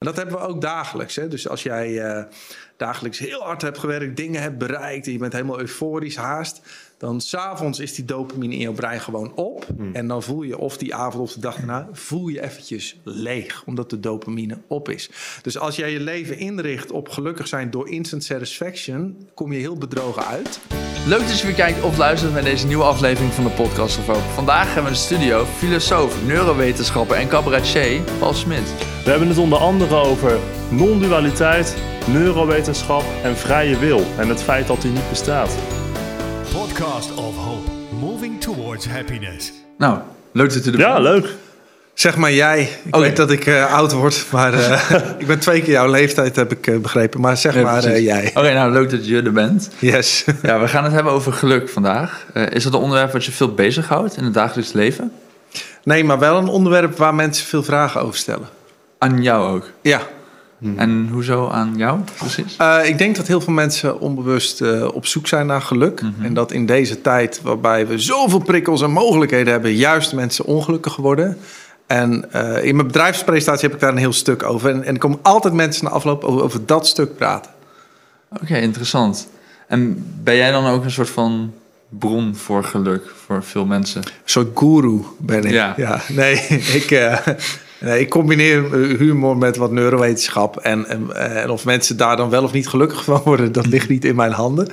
En dat hebben we ook dagelijks. Hè? Dus als jij uh, dagelijks heel hard hebt gewerkt, dingen hebt bereikt... en je bent helemaal euforisch, haast... dan s'avonds is die dopamine in jouw brein gewoon op. Hmm. En dan voel je of die avond of de dag daarna... voel je eventjes leeg, omdat de dopamine op is. Dus als jij je leven inricht op gelukkig zijn door instant satisfaction... kom je heel bedrogen uit. Leuk dat je weer kijkt of luistert naar deze nieuwe aflevering van de podcast of ook. Vandaag hebben we in de studio filosoof, neurowetenschapper en cabaretier Paul Smit. We hebben het onder andere over non-dualiteit, neurowetenschap en vrije wil en het feit dat die niet bestaat. Podcast of Hope, moving towards happiness. Nou, leuk dat u er Ja, leuk. Zeg maar jij. Ik weet dat ik uh, oud word, maar uh, ik ben twee keer jouw leeftijd, heb ik uh, begrepen. Maar zeg maar jij. Oké, okay, nou leuk dat je er bent. Yes. ja, we gaan het hebben over geluk vandaag. is dat een onderwerp wat je veel bezighoudt in het dagelijks leven? Nee, maar wel een onderwerp waar mensen veel vragen over stellen. Aan jou ook? Ja. Hmm. En hoezo aan jou precies? ik denk dat heel veel mensen onbewust op zoek zijn naar geluk. Mm -hmm. En dat in deze tijd waarbij we zoveel prikkels en mogelijkheden hebben, juist mensen ongelukkig worden. En uh, in mijn bedrijfspresentatie heb ik daar een heel stuk over. En, en er komen altijd mensen na afloop over, over dat stuk praten. Oké, interessant. En ben jij dan ook een soort van bron voor geluk voor veel mensen? Een soort guru ben ik. Ja. ja nee, ik, uh, nee, ik combineer humor met wat neurowetenschap. En, en, en, of mensen daar dan wel of niet gelukkig van worden, dat ligt niet in mijn handen.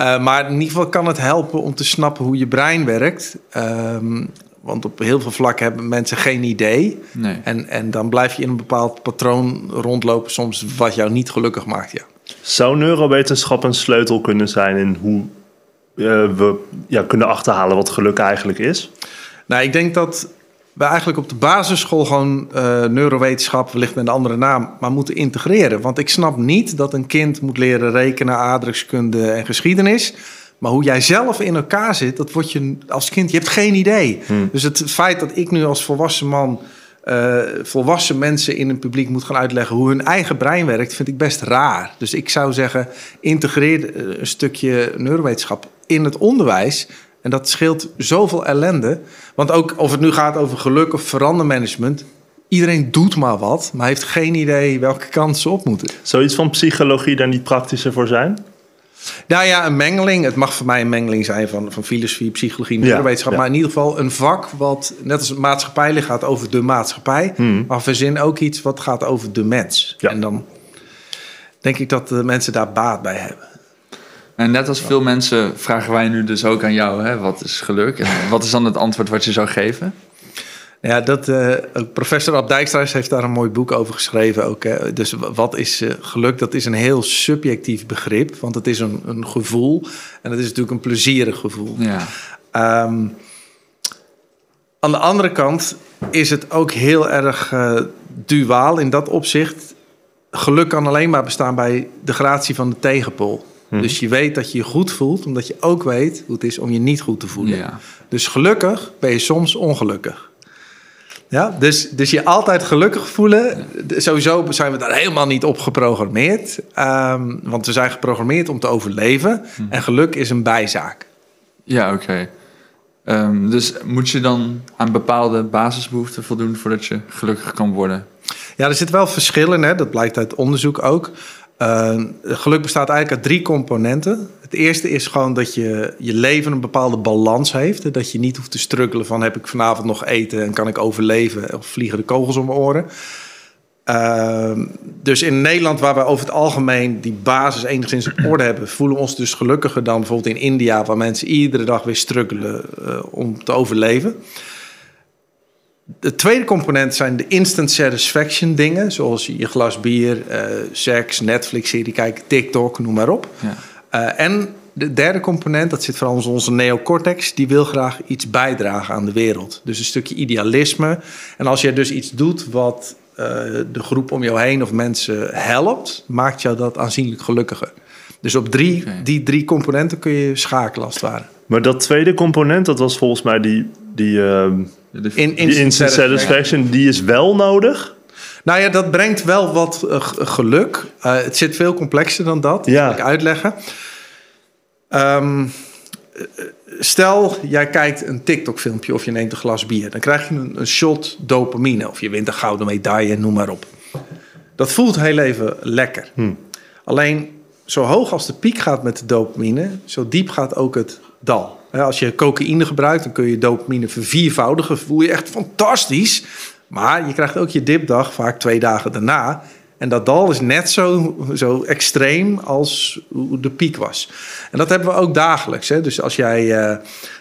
Uh, maar in ieder geval kan het helpen om te snappen hoe je brein werkt. Um, want op heel veel vlakken hebben mensen geen idee. Nee. En, en dan blijf je in een bepaald patroon rondlopen, soms wat jou niet gelukkig maakt. Ja. Zou neurowetenschap een sleutel kunnen zijn in hoe uh, we ja, kunnen achterhalen wat geluk eigenlijk is? Nou, ik denk dat we eigenlijk op de basisschool gewoon uh, neurowetenschap, wellicht met een andere naam, maar moeten integreren. Want ik snap niet dat een kind moet leren rekenen, aardrijkskunde en geschiedenis. Maar hoe jij zelf in elkaar zit, dat wordt je als kind, je hebt geen idee. Hmm. Dus het feit dat ik nu als volwassen man uh, volwassen mensen in een publiek moet gaan uitleggen hoe hun eigen brein werkt, vind ik best raar. Dus ik zou zeggen, integreer een stukje neurowetenschap in het onderwijs. En dat scheelt zoveel ellende. Want ook of het nu gaat over geluk of verandermanagement. Iedereen doet maar wat, maar heeft geen idee welke kant ze op moeten. Zou iets van psychologie daar niet praktischer voor zijn? Nou ja, een mengeling. Het mag voor mij een mengeling zijn van, van filosofie, psychologie, neurowetenschap. Ja, Maar in ieder geval een vak wat, net als maatschappij gaat over de maatschappij. Hmm. Maar verzin ook iets wat gaat over de mens. En dan denk ik dat de mensen daar baat bij hebben. En net als veel mensen vragen wij nu dus ook aan jou, hè, wat is geluk? En wat is dan het antwoord wat je zou geven? Ja, dat, uh, professor Ab Dijkstra's heeft daar een mooi boek over geschreven. Ook, hè. Dus wat is uh, geluk? Dat is een heel subjectief begrip, want het is een, een gevoel. En het is natuurlijk een plezierig gevoel. Ja. Um, aan de andere kant is het ook heel erg uh, duaal in dat opzicht. Geluk kan alleen maar bestaan bij de gratie van de tegenpol. Hmm. Dus je weet dat je je goed voelt, omdat je ook weet hoe het is om je niet goed te voelen. Ja. Dus gelukkig ben je soms ongelukkig. Ja, dus, dus je altijd gelukkig voelen. Sowieso zijn we daar helemaal niet op geprogrammeerd. Um, want we zijn geprogrammeerd om te overleven. Hm. En geluk is een bijzaak. Ja, oké. Okay. Um, dus moet je dan aan bepaalde basisbehoeften voldoen voordat je gelukkig kan worden? Ja, er zit wel verschillen. Hè? Dat blijkt uit onderzoek ook. Uh, geluk bestaat eigenlijk uit drie componenten. Het eerste is gewoon dat je je leven een bepaalde balans heeft. Dat je niet hoeft te struggelen van heb ik vanavond nog eten en kan ik overleven of vliegen de kogels om mijn oren. Uh, dus in Nederland, waar we over het algemeen die basis enigszins op orde hebben, voelen we ons dus gelukkiger dan bijvoorbeeld in India, waar mensen iedere dag weer struggelen uh, om te overleven. De tweede component zijn de instant satisfaction dingen, zoals je glas bier, uh, seks, Netflix-serie kijken, TikTok, noem maar op. Ja. Uh, en de derde component, dat zit vooral in onze neocortex, die wil graag iets bijdragen aan de wereld. Dus een stukje idealisme. En als je dus iets doet wat uh, de groep om jou heen of mensen helpt, maakt jou dat aanzienlijk gelukkiger. Dus op drie, okay. die drie componenten kun je schakelen als het ware. Maar dat tweede component, dat was volgens mij die, die, uh, in, die instant satisfaction, die is wel nodig. Nou ja, dat brengt wel wat uh, geluk. Uh, het zit veel complexer dan dat. Dat ja. wil ik uitleggen. Um, stel, jij kijkt een TikTok-filmpje of je neemt een glas bier. Dan krijg je een, een, shot dopamine. Of je wint een gouden medaille, noem maar op. Dat voelt heel even lekker. Alleen zo hoog als de piek gaat met de dopamine, zo diep gaat ook het dal. Als je cocaïne gebruikt, dan kun je dopamine verviervoudigen. Voel je echt fantastisch. Maar je krijgt ook je dipdag vaak twee dagen daarna. En dat dal is net zo, zo extreem als de piek was. En dat hebben we ook dagelijks. Hè? Dus als jij eh,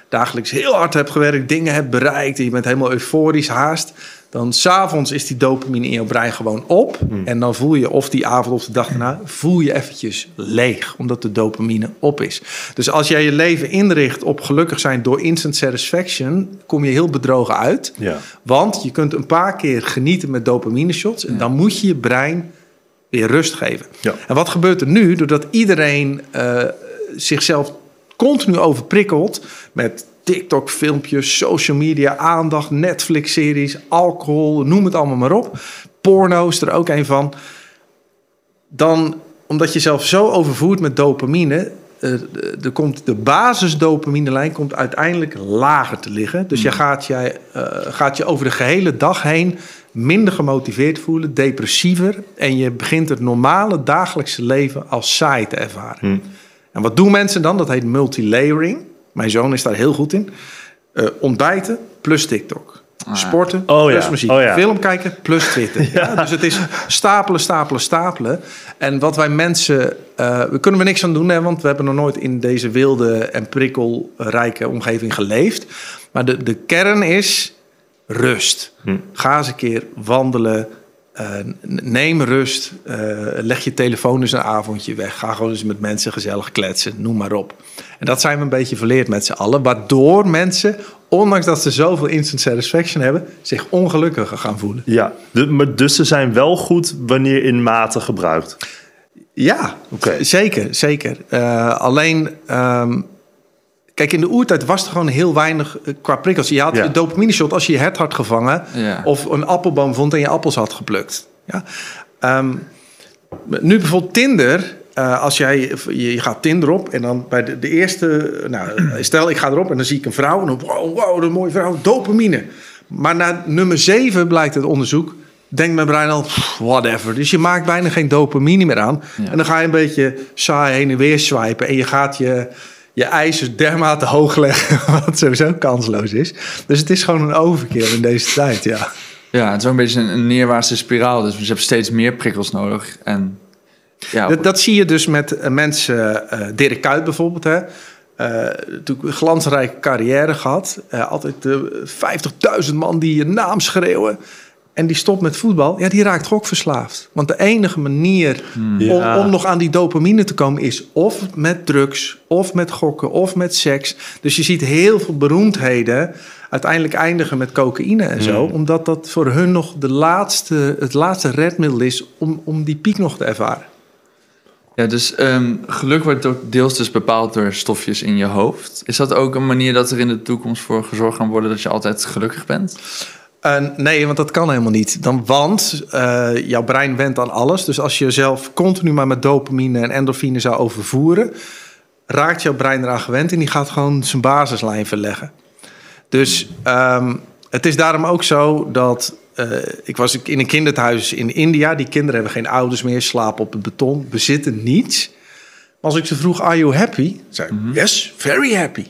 dagelijks heel hard hebt gewerkt, dingen hebt bereikt... en je bent helemaal euforisch haast... dan s'avonds is die dopamine in jouw brein gewoon op. En dan voel je of die avond of de dag daarna... voel je eventjes leeg, omdat de dopamine op is. Dus als jij je leven inricht op gelukkig zijn door instant satisfaction... kom je heel bedrogen uit. Ja. Want je kunt een paar keer genieten met dopamine shots. En dan moet je je brein weer rust geven. Ja. En wat gebeurt er nu? Doordat iedereen eh, zichzelf continu overprikkelt met TikTok-filmpjes, social media, aandacht, Netflix-series, alcohol, noem het allemaal maar op. Porno is er ook een van. Dan, omdat je zelf zo overvoert met dopamine, eh, er komt de basisdopaminelijn komt uiteindelijk lager te liggen. Dus je gaat, jij, eh, gaat je over de gehele dag heen minder gemotiveerd voelen, depressiever. En je begint het normale dagelijkse leven als saai te ervaren. En wat doen mensen dan? Dat heet multilayering. Mijn zoon is daar heel goed in. Eh, ontbijten plus TikTok. Sporten Oh ja, plus muziek. oh ja. Film kijken plus Twitter. ja. dus het is stapelen, stapelen, stapelen. En wat wij mensen... eh, we kunnen er niks aan doen, hè, want we hebben nog nooit in deze wilde en prikkelrijke omgeving geleefd. Maar de, de kern is rust. Ga eens een keer wandelen. Eh, neem rust. eh, leg je telefoon eens een avondje weg. Ga gewoon eens met mensen gezellig kletsen. Noem maar op. En dat zijn we een beetje verleerd met z'n allen. Waardoor mensen, ondanks dat ze zoveel instant satisfaction hebben, zich ongelukkiger gaan voelen. Ja, maar dus ze zijn wel goed wanneer in mate gebruikt. Ja, Oké. zeker, zeker. Eh, alleen, ehm, kijk, in de oertijd was er gewoon heel weinig eh, qua prikkels. Je had Ja. een dopamine shot als je je hert had gevangen Ja. of een appelboom vond en je appels had geplukt. Ja? Ehm, nu bijvoorbeeld Tinder. eh, als jij, je, je gaat Tinder op en dan bij de, de eerste... Nou, stel, ik ga erop en dan zie ik een vrouw. En dan, wow, wow, een mooie vrouw, dopamine. Maar na nummer 7 blijkt het onderzoek... Denkt mijn brein al, whatever. Dus je maakt bijna geen dopamine meer aan. Ja. En dan ga je een beetje saai heen en weer swipen. En je gaat je, je eisen dermate hoog leggen... wat sowieso kansloos is. Dus het is gewoon een overkill in deze tijd, ja. Ja, het is ook een beetje een, een neerwaartse spiraal. Dus je hebt steeds meer prikkels nodig. En ja, Dat, dat zie je dus met eh, mensen, eh Dirk Kuyt bijvoorbeeld. Hè. Eh, natuurlijk een glansrijke carrière gehad. Eh, altijd eh 50.000 man die je naam schreeuwen. En die stopt met voetbal. Ja, die raakt gokverslaafd. Want de enige manier Ja. om, om nog aan die dopamine te komen... is of met drugs, of met gokken, of met seks. Dus je ziet heel veel beroemdheden... uiteindelijk eindigen met cocaïne en zo. Omdat dat voor hun nog de laatste, het laatste redmiddel is... om, om die piek nog te ervaren. ja dus ehm, geluk wordt ook deels dus bepaald door stofjes in je hoofd. Is dat ook een manier dat er in de toekomst voor gezorgd kan worden... dat je altijd gelukkig bent? Eh, nee, want dat kan helemaal niet. Dan, want eh, jouw brein went aan alles. Dus als je jezelf continu maar met dopamine en endorfine zou overvoeren, raakt jouw brein eraan gewend en die gaat gewoon zijn basislijn verleggen. Dus ehm, het is daarom ook zo dat. eh, ik was in een kinderthuis in India. Die kinderen hebben geen ouders meer, slapen op het beton, bezitten niets. Maar als ik ze vroeg, are you happy? Zei ik, yes, very happy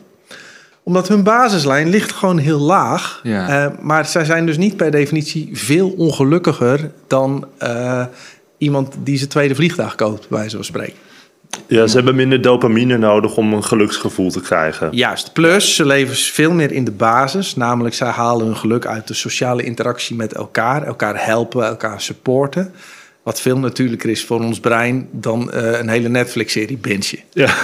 omdat hun basislijn ligt gewoon heel laag. Ja. Eh, maar zij zijn dus niet per definitie veel ongelukkiger dan eh, iemand die zijn tweede vliegtuig koopt, bij wijze van spreken. Ja, ze hebben minder dopamine nodig om een geluksgevoel te krijgen. Juist. Plus, ze leven veel meer in de basis. Namelijk, zij halen hun geluk uit de sociale interactie met elkaar. Elkaar helpen, elkaar supporten. Wat veel natuurlijker is voor ons brein dan eh, een hele Netflix-serie bingen. Ja,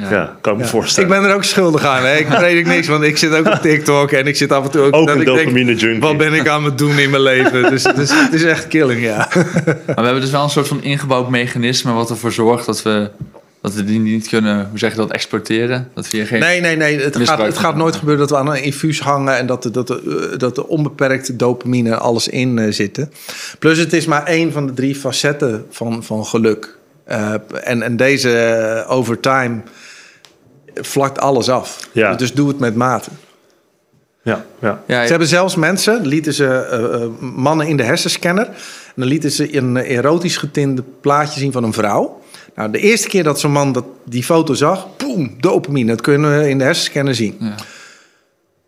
ja. Ja. kan ik me Ja. voorstellen. Ik ben er ook schuldig aan. Hè? Ik predik niks, want ik zit ook op TikTok en ik zit af en toe ook... Ook dat een ik denk, junkie. Wat ben ik aan het doen in mijn leven? Dus, dus het is echt killing, ja. Maar we hebben dus wel een soort van ingebouwd mechanisme... wat ervoor zorgt dat we, dat we die niet kunnen, hoe zeg je dat, exploiteren. Dat we hier geen... Nee, nee, nee. Het gaat, het gaat nooit gebeuren dat we aan een infuus hangen... en dat, de- dat, de, eh, dat de onbeperkte dopamine alles in eh, zitten. Plus het is maar één van de drie facetten van, van geluk. Eh, en, en deze eh, over time vlakt alles af. Ja. Dus doe het met mate. Ja, ja. Ja, Ze hebben zelfs mensen, lieten ze mannen in de hersenscanner. En dan lieten ze een erotisch getinte plaatje zien van een vrouw. Nou, de eerste keer dat zo'n man dat, die foto zag, boem, dopamine. Dat kunnen we in de hersenscanner zien. Ja.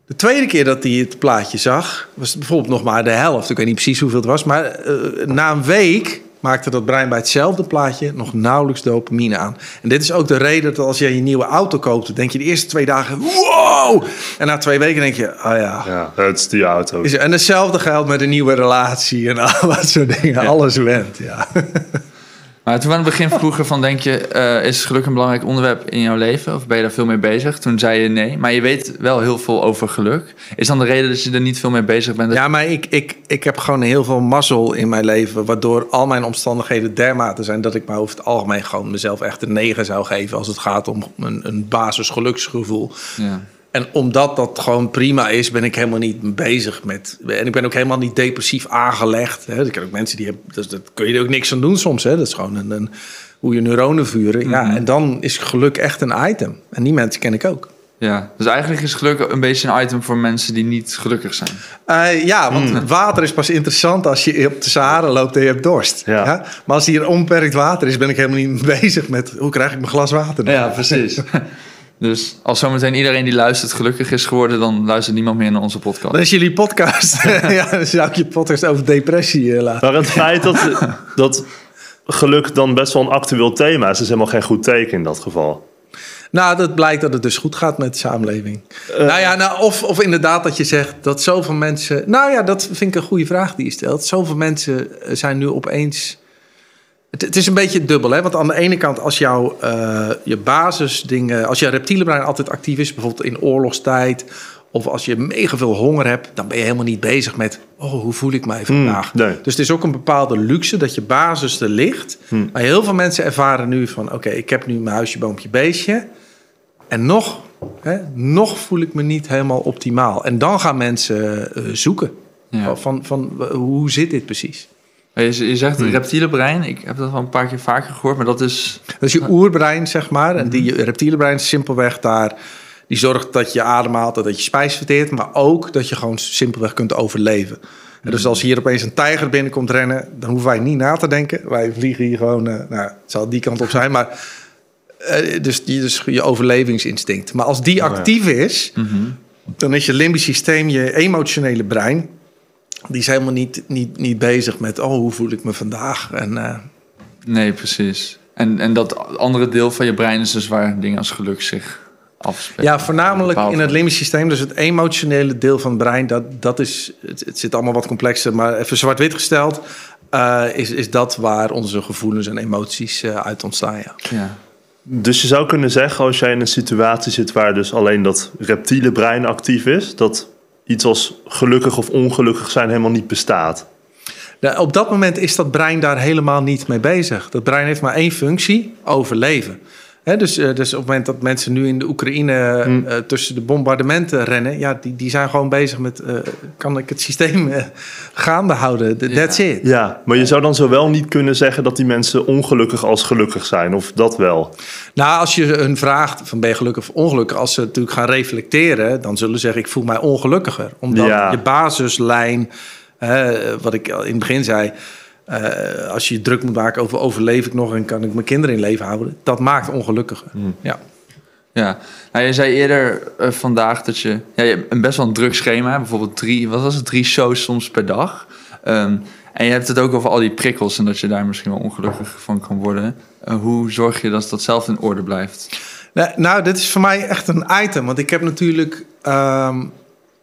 De tweede keer dat hij het plaatje zag, was het bijvoorbeeld nog maar de helft. Ik weet niet precies hoeveel het was, maar eh, na een week maakte dat brein bij hetzelfde plaatje nog nauwelijks dopamine aan. En dit is ook de reden dat als je je nieuwe auto koopt, dan denk je de eerste twee dagen, wow! En na twee weken denk je, oh ja. Ja, het is die auto. Is- En hetzelfde geldt met een nieuwe relatie en al dat soort dingen. Alles went, ja. Maar toen we aan het begin vroegen van, denk je, eh, is geluk een belangrijk onderwerp in jouw leven? Of ben je daar veel mee bezig? Toen zei je nee, maar je weet wel heel veel over geluk. Is dan de reden dat je er niet veel mee bezig bent? Ja, maar ik, ik, ik heb gewoon heel veel mazzel in mijn leven... waardoor al mijn omstandigheden dermate zijn... dat ik me over het algemeen gewoon mezelf echt een negen zou geven... als het gaat om een, een basisgeluksgevoel. Ja. En omdat dat gewoon prima is, ben ik helemaal niet bezig met. En ik ben ook helemaal niet depressief aangelegd. Hè. Ik ken ook mensen die hebben. Dus dat kun je er ook niks aan doen soms. Hè. Dat is gewoon een, een, hoe je neuronen vuren. Ja, en dan is geluk echt een item. En die mensen ken ik ook. ja, dus eigenlijk is geluk een beetje een item voor mensen die niet gelukkig zijn. Eh, ja, want water is pas interessant als je op de Sahara loopt en je hebt dorst. Ja. Ja? Maar als hier onbeperkt water is, ben ik helemaal niet bezig met hoe krijg ik mijn glas water. Ja, precies. dus als zometeen iedereen die luistert gelukkig is geworden, dan luistert niemand meer naar onze podcast. Dat is jullie podcast. ja, dan zou ik je podcast over depressie eh, laten. Maar het feit dat, dat geluk dan best wel een actueel thema is, is helemaal geen goed teken in dat geval. Nou, dat blijkt dat het dus goed gaat met de samenleving. nou ja, nou, of, of inderdaad dat je zegt dat zoveel mensen... Nou ja, dat vind ik een goede vraag die je stelt. Zoveel mensen eh, zijn nu opeens... Het, het is een beetje dubbel, hè? Want aan de ene kant, als jouw eh, je basisdingen... Als je reptiele brein altijd actief is, bijvoorbeeld in oorlogstijd... of als je mega veel honger hebt... dan ben je helemaal niet bezig met... oh, hoe voel ik mij vandaag? nee. Dus het is ook een bepaalde luxe dat je basis er ligt. Maar heel veel mensen ervaren nu van... oké, ik heb nu mijn huisje, boompje, beestje... En nog, hè, nog voel ik me niet helemaal optimaal. En dan gaan mensen eh, zoeken. Ja. Van, van hoe zit dit precies? Je, je zegt het reptiele brein, ik heb dat wel een paar keer vaker gehoord, maar dat is... Dat is je oerbrein, zeg maar. En die reptiele brein is simpelweg daar... die zorgt dat je ademhaalt, dat je spijs verteert... maar ook dat je gewoon simpelweg kunt overleven. En dus als hier opeens een tijger binnenkomt rennen... dan hoeven wij niet na te denken. Wij vliegen hier gewoon... eh, nou, het zal die kant op zijn, maar... eh, dus, die, dus je overlevingsinstinct. Maar als die actief is... dan is je limbisch systeem, je emotionele brein... die is helemaal niet, niet, niet bezig met... oh, hoe voel ik me vandaag? En... eh, Nee, precies. En, en dat andere deel van je brein is dus waar dingen als geluk zich afspelen. Ja, voornamelijk in het limbisch systeem. Dus het emotionele deel van het brein, dat, dat is, het, het zit allemaal wat complexer. Maar even zwart-wit gesteld, eh, is, is dat waar onze gevoelens en emoties eh, uit ontstaan. Ja. Ja. Dus je zou kunnen zeggen, als jij in een situatie zit waar dus alleen dat reptiele brein actief is, dat iets als gelukkig of ongelukkig zijn helemaal niet bestaat. Nou, op dat moment is dat brein daar helemaal niet mee bezig. Dat brein heeft maar één functie, overleven. Hè, dus, eh, dus op het moment dat mensen nu in de Oekraïne eh, tussen de bombardementen rennen... ja, die, die zijn gewoon bezig met... eh, kan ik het systeem eh, gaande houden? Th- That's it. Ja, maar je zou dan zowel niet kunnen zeggen dat die mensen ongelukkig als gelukkig zijn, of dat wel. Nou, als je hun vraagt van ben je gelukkig of ongelukkig, als ze natuurlijk gaan reflecteren, dan zullen ze zeggen ik voel mij ongelukkiger, omdat Ja. je basislijn, eh, wat ik al in het begin zei, eh, als je je druk moet maken over overleef ik nog en kan ik mijn kinderen in leven houden, dat maakt ongelukkiger. Ja. Ja, nou, je zei eerder eh, vandaag dat je, ja, je hebt een best wel een druk schema, hebt. bijvoorbeeld drie, wat was het, drie shows soms per dag. Ehm, en je hebt het ook over al die prikkels en dat je daar misschien wel ongelukkig van kan worden. Eh, hoe zorg je dat dat zelf in orde blijft? Nou, nou, dit is voor mij echt een item, want ik heb natuurlijk, ehm,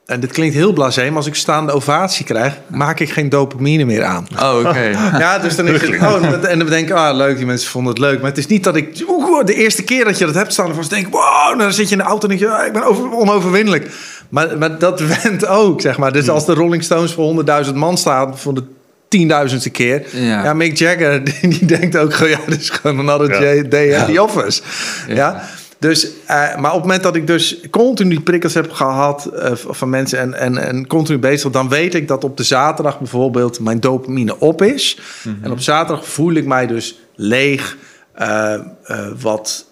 en dit klinkt heel blasé, maar als ik staande ovatie krijg, maak ik geen dopamine meer aan. Oh, oké. Ja, dus dan is het... Oh, en dan denk ik, ah, leuk, die mensen vonden het leuk. Maar het is niet dat ik... Oeh, de eerste keer dat je dat hebt staan, dan denk ik... Wow, nou, dan zit je in de auto en denk je, ah, ik ben over, onoverwinnelijk. Maar, maar dat went ook, zeg maar. Dus als de Rolling Stones voor 100.000 man staan... voor de tienduizendste keer... Ja. Ja. Mick Jagger, die, die denkt ook... Ja, dit is gewoon another Ja. Day at the office. Ja. Ja. Dus, eh, maar op het moment dat ik dus continu prikkels heb gehad eh, van mensen en, en, en continu bezig, dan weet ik dat op de zaterdag bijvoorbeeld mijn dopamine op is. En op zaterdag voel ik mij dus leeg, eh, wat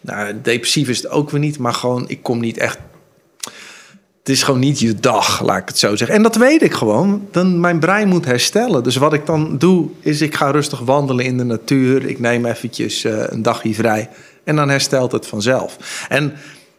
nou, depressief is het ook weer niet, maar gewoon ik kom niet echt. het is gewoon niet je dag, laat ik het zo zeggen. En dat weet ik gewoon. Dan mijn brein moet herstellen. Dus wat ik dan doe, is ik ga rustig wandelen in de natuur. Ik neem eventjes een dagje vrij. En dan herstelt het vanzelf. En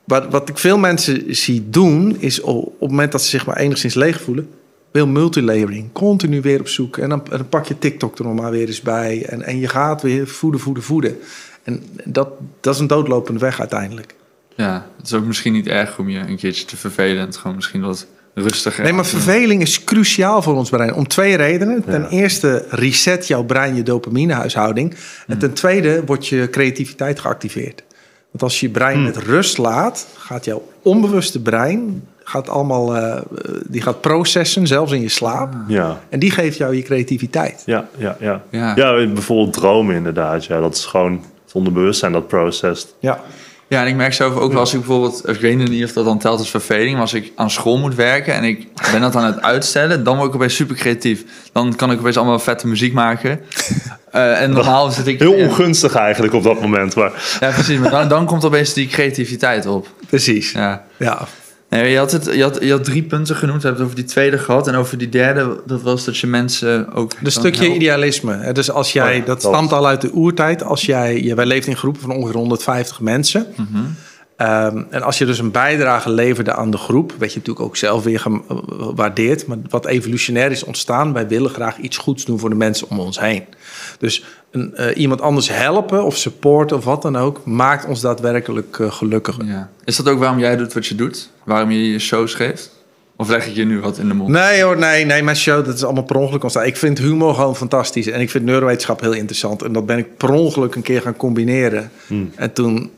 wat, wat ik veel mensen zie doen, is op, het moment dat ze zich maar enigszins leeg voelen, wil multilayering. Continu weer op zoek. En dan, pak je TikTok er nog maar weer eens bij. En, en je gaat weer voeden, voeden, voeden. En dat, dat is een doodlopende weg uiteindelijk. Ja, het is ook misschien niet erg om je een keertje te vervelen. en Het gewoon misschien wat rustiger. Nee, maar verveling is cruciaal voor ons brein. Om twee redenen. Ten eerste reset jouw brein je dopaminehuishouding. En ten tweede wordt je creativiteit geactiveerd. Want als je je brein met rust laat, gaat jouw onbewuste brein gaat allemaal, eh, die gaat processen, zelfs in je slaap. Ja. En die geeft jou je creativiteit. Ja, ja, ja. Ja. ja. bijvoorbeeld dromen inderdaad. Ja, dat is gewoon het onderbewustzijn dat processed. Ja. Ja, en ik merk zelf ook wel als ik bijvoorbeeld, ik weet niet of dat dan telt als verveling, maar als ik aan school moet werken en ik ben dat aan het uitstellen, dan word ik opeens super creatief. Dan kan ik opeens allemaal vette muziek maken. Eh, en normaal zit ik... Heel ongunstig eigenlijk op dat moment. Maar Ja, precies. Maar dan, dan komt opeens die creativiteit op. Precies. Ja. Ja. Nee, je, had het, je, had, je had drie punten genoemd. We hebben het over die tweede gehad. En over die derde, dat was dat je mensen ook... Een stukje helpen. idealisme. hè. Dus als jij, Oh dat dat. stamt al uit de oertijd. Als jij, je- wij leefden in groepen van ongeveer 150 mensen. Mhm. Ehm, en als je dus een bijdrage leverde aan de groep, werd je natuurlijk ook zelf weer gewaardeerd. Maar wat evolutionair is ontstaan, wij willen graag iets goeds doen voor de mensen om ons heen. Dus een, eh, iemand anders helpen of supporten of wat dan ook, maakt ons daadwerkelijk eh, gelukkiger. Ja. Is dat ook waarom jij doet wat je doet? Waarom je je shows geeft? Of leg ik je nu wat in de mond? Nee hoor, nee, nee, mijn show, dat is allemaal per ongeluk ontstaan. Ik vind humor gewoon fantastisch en ik vind neurowetenschap heel interessant. En dat ben ik per ongeluk een keer gaan combineren. En toen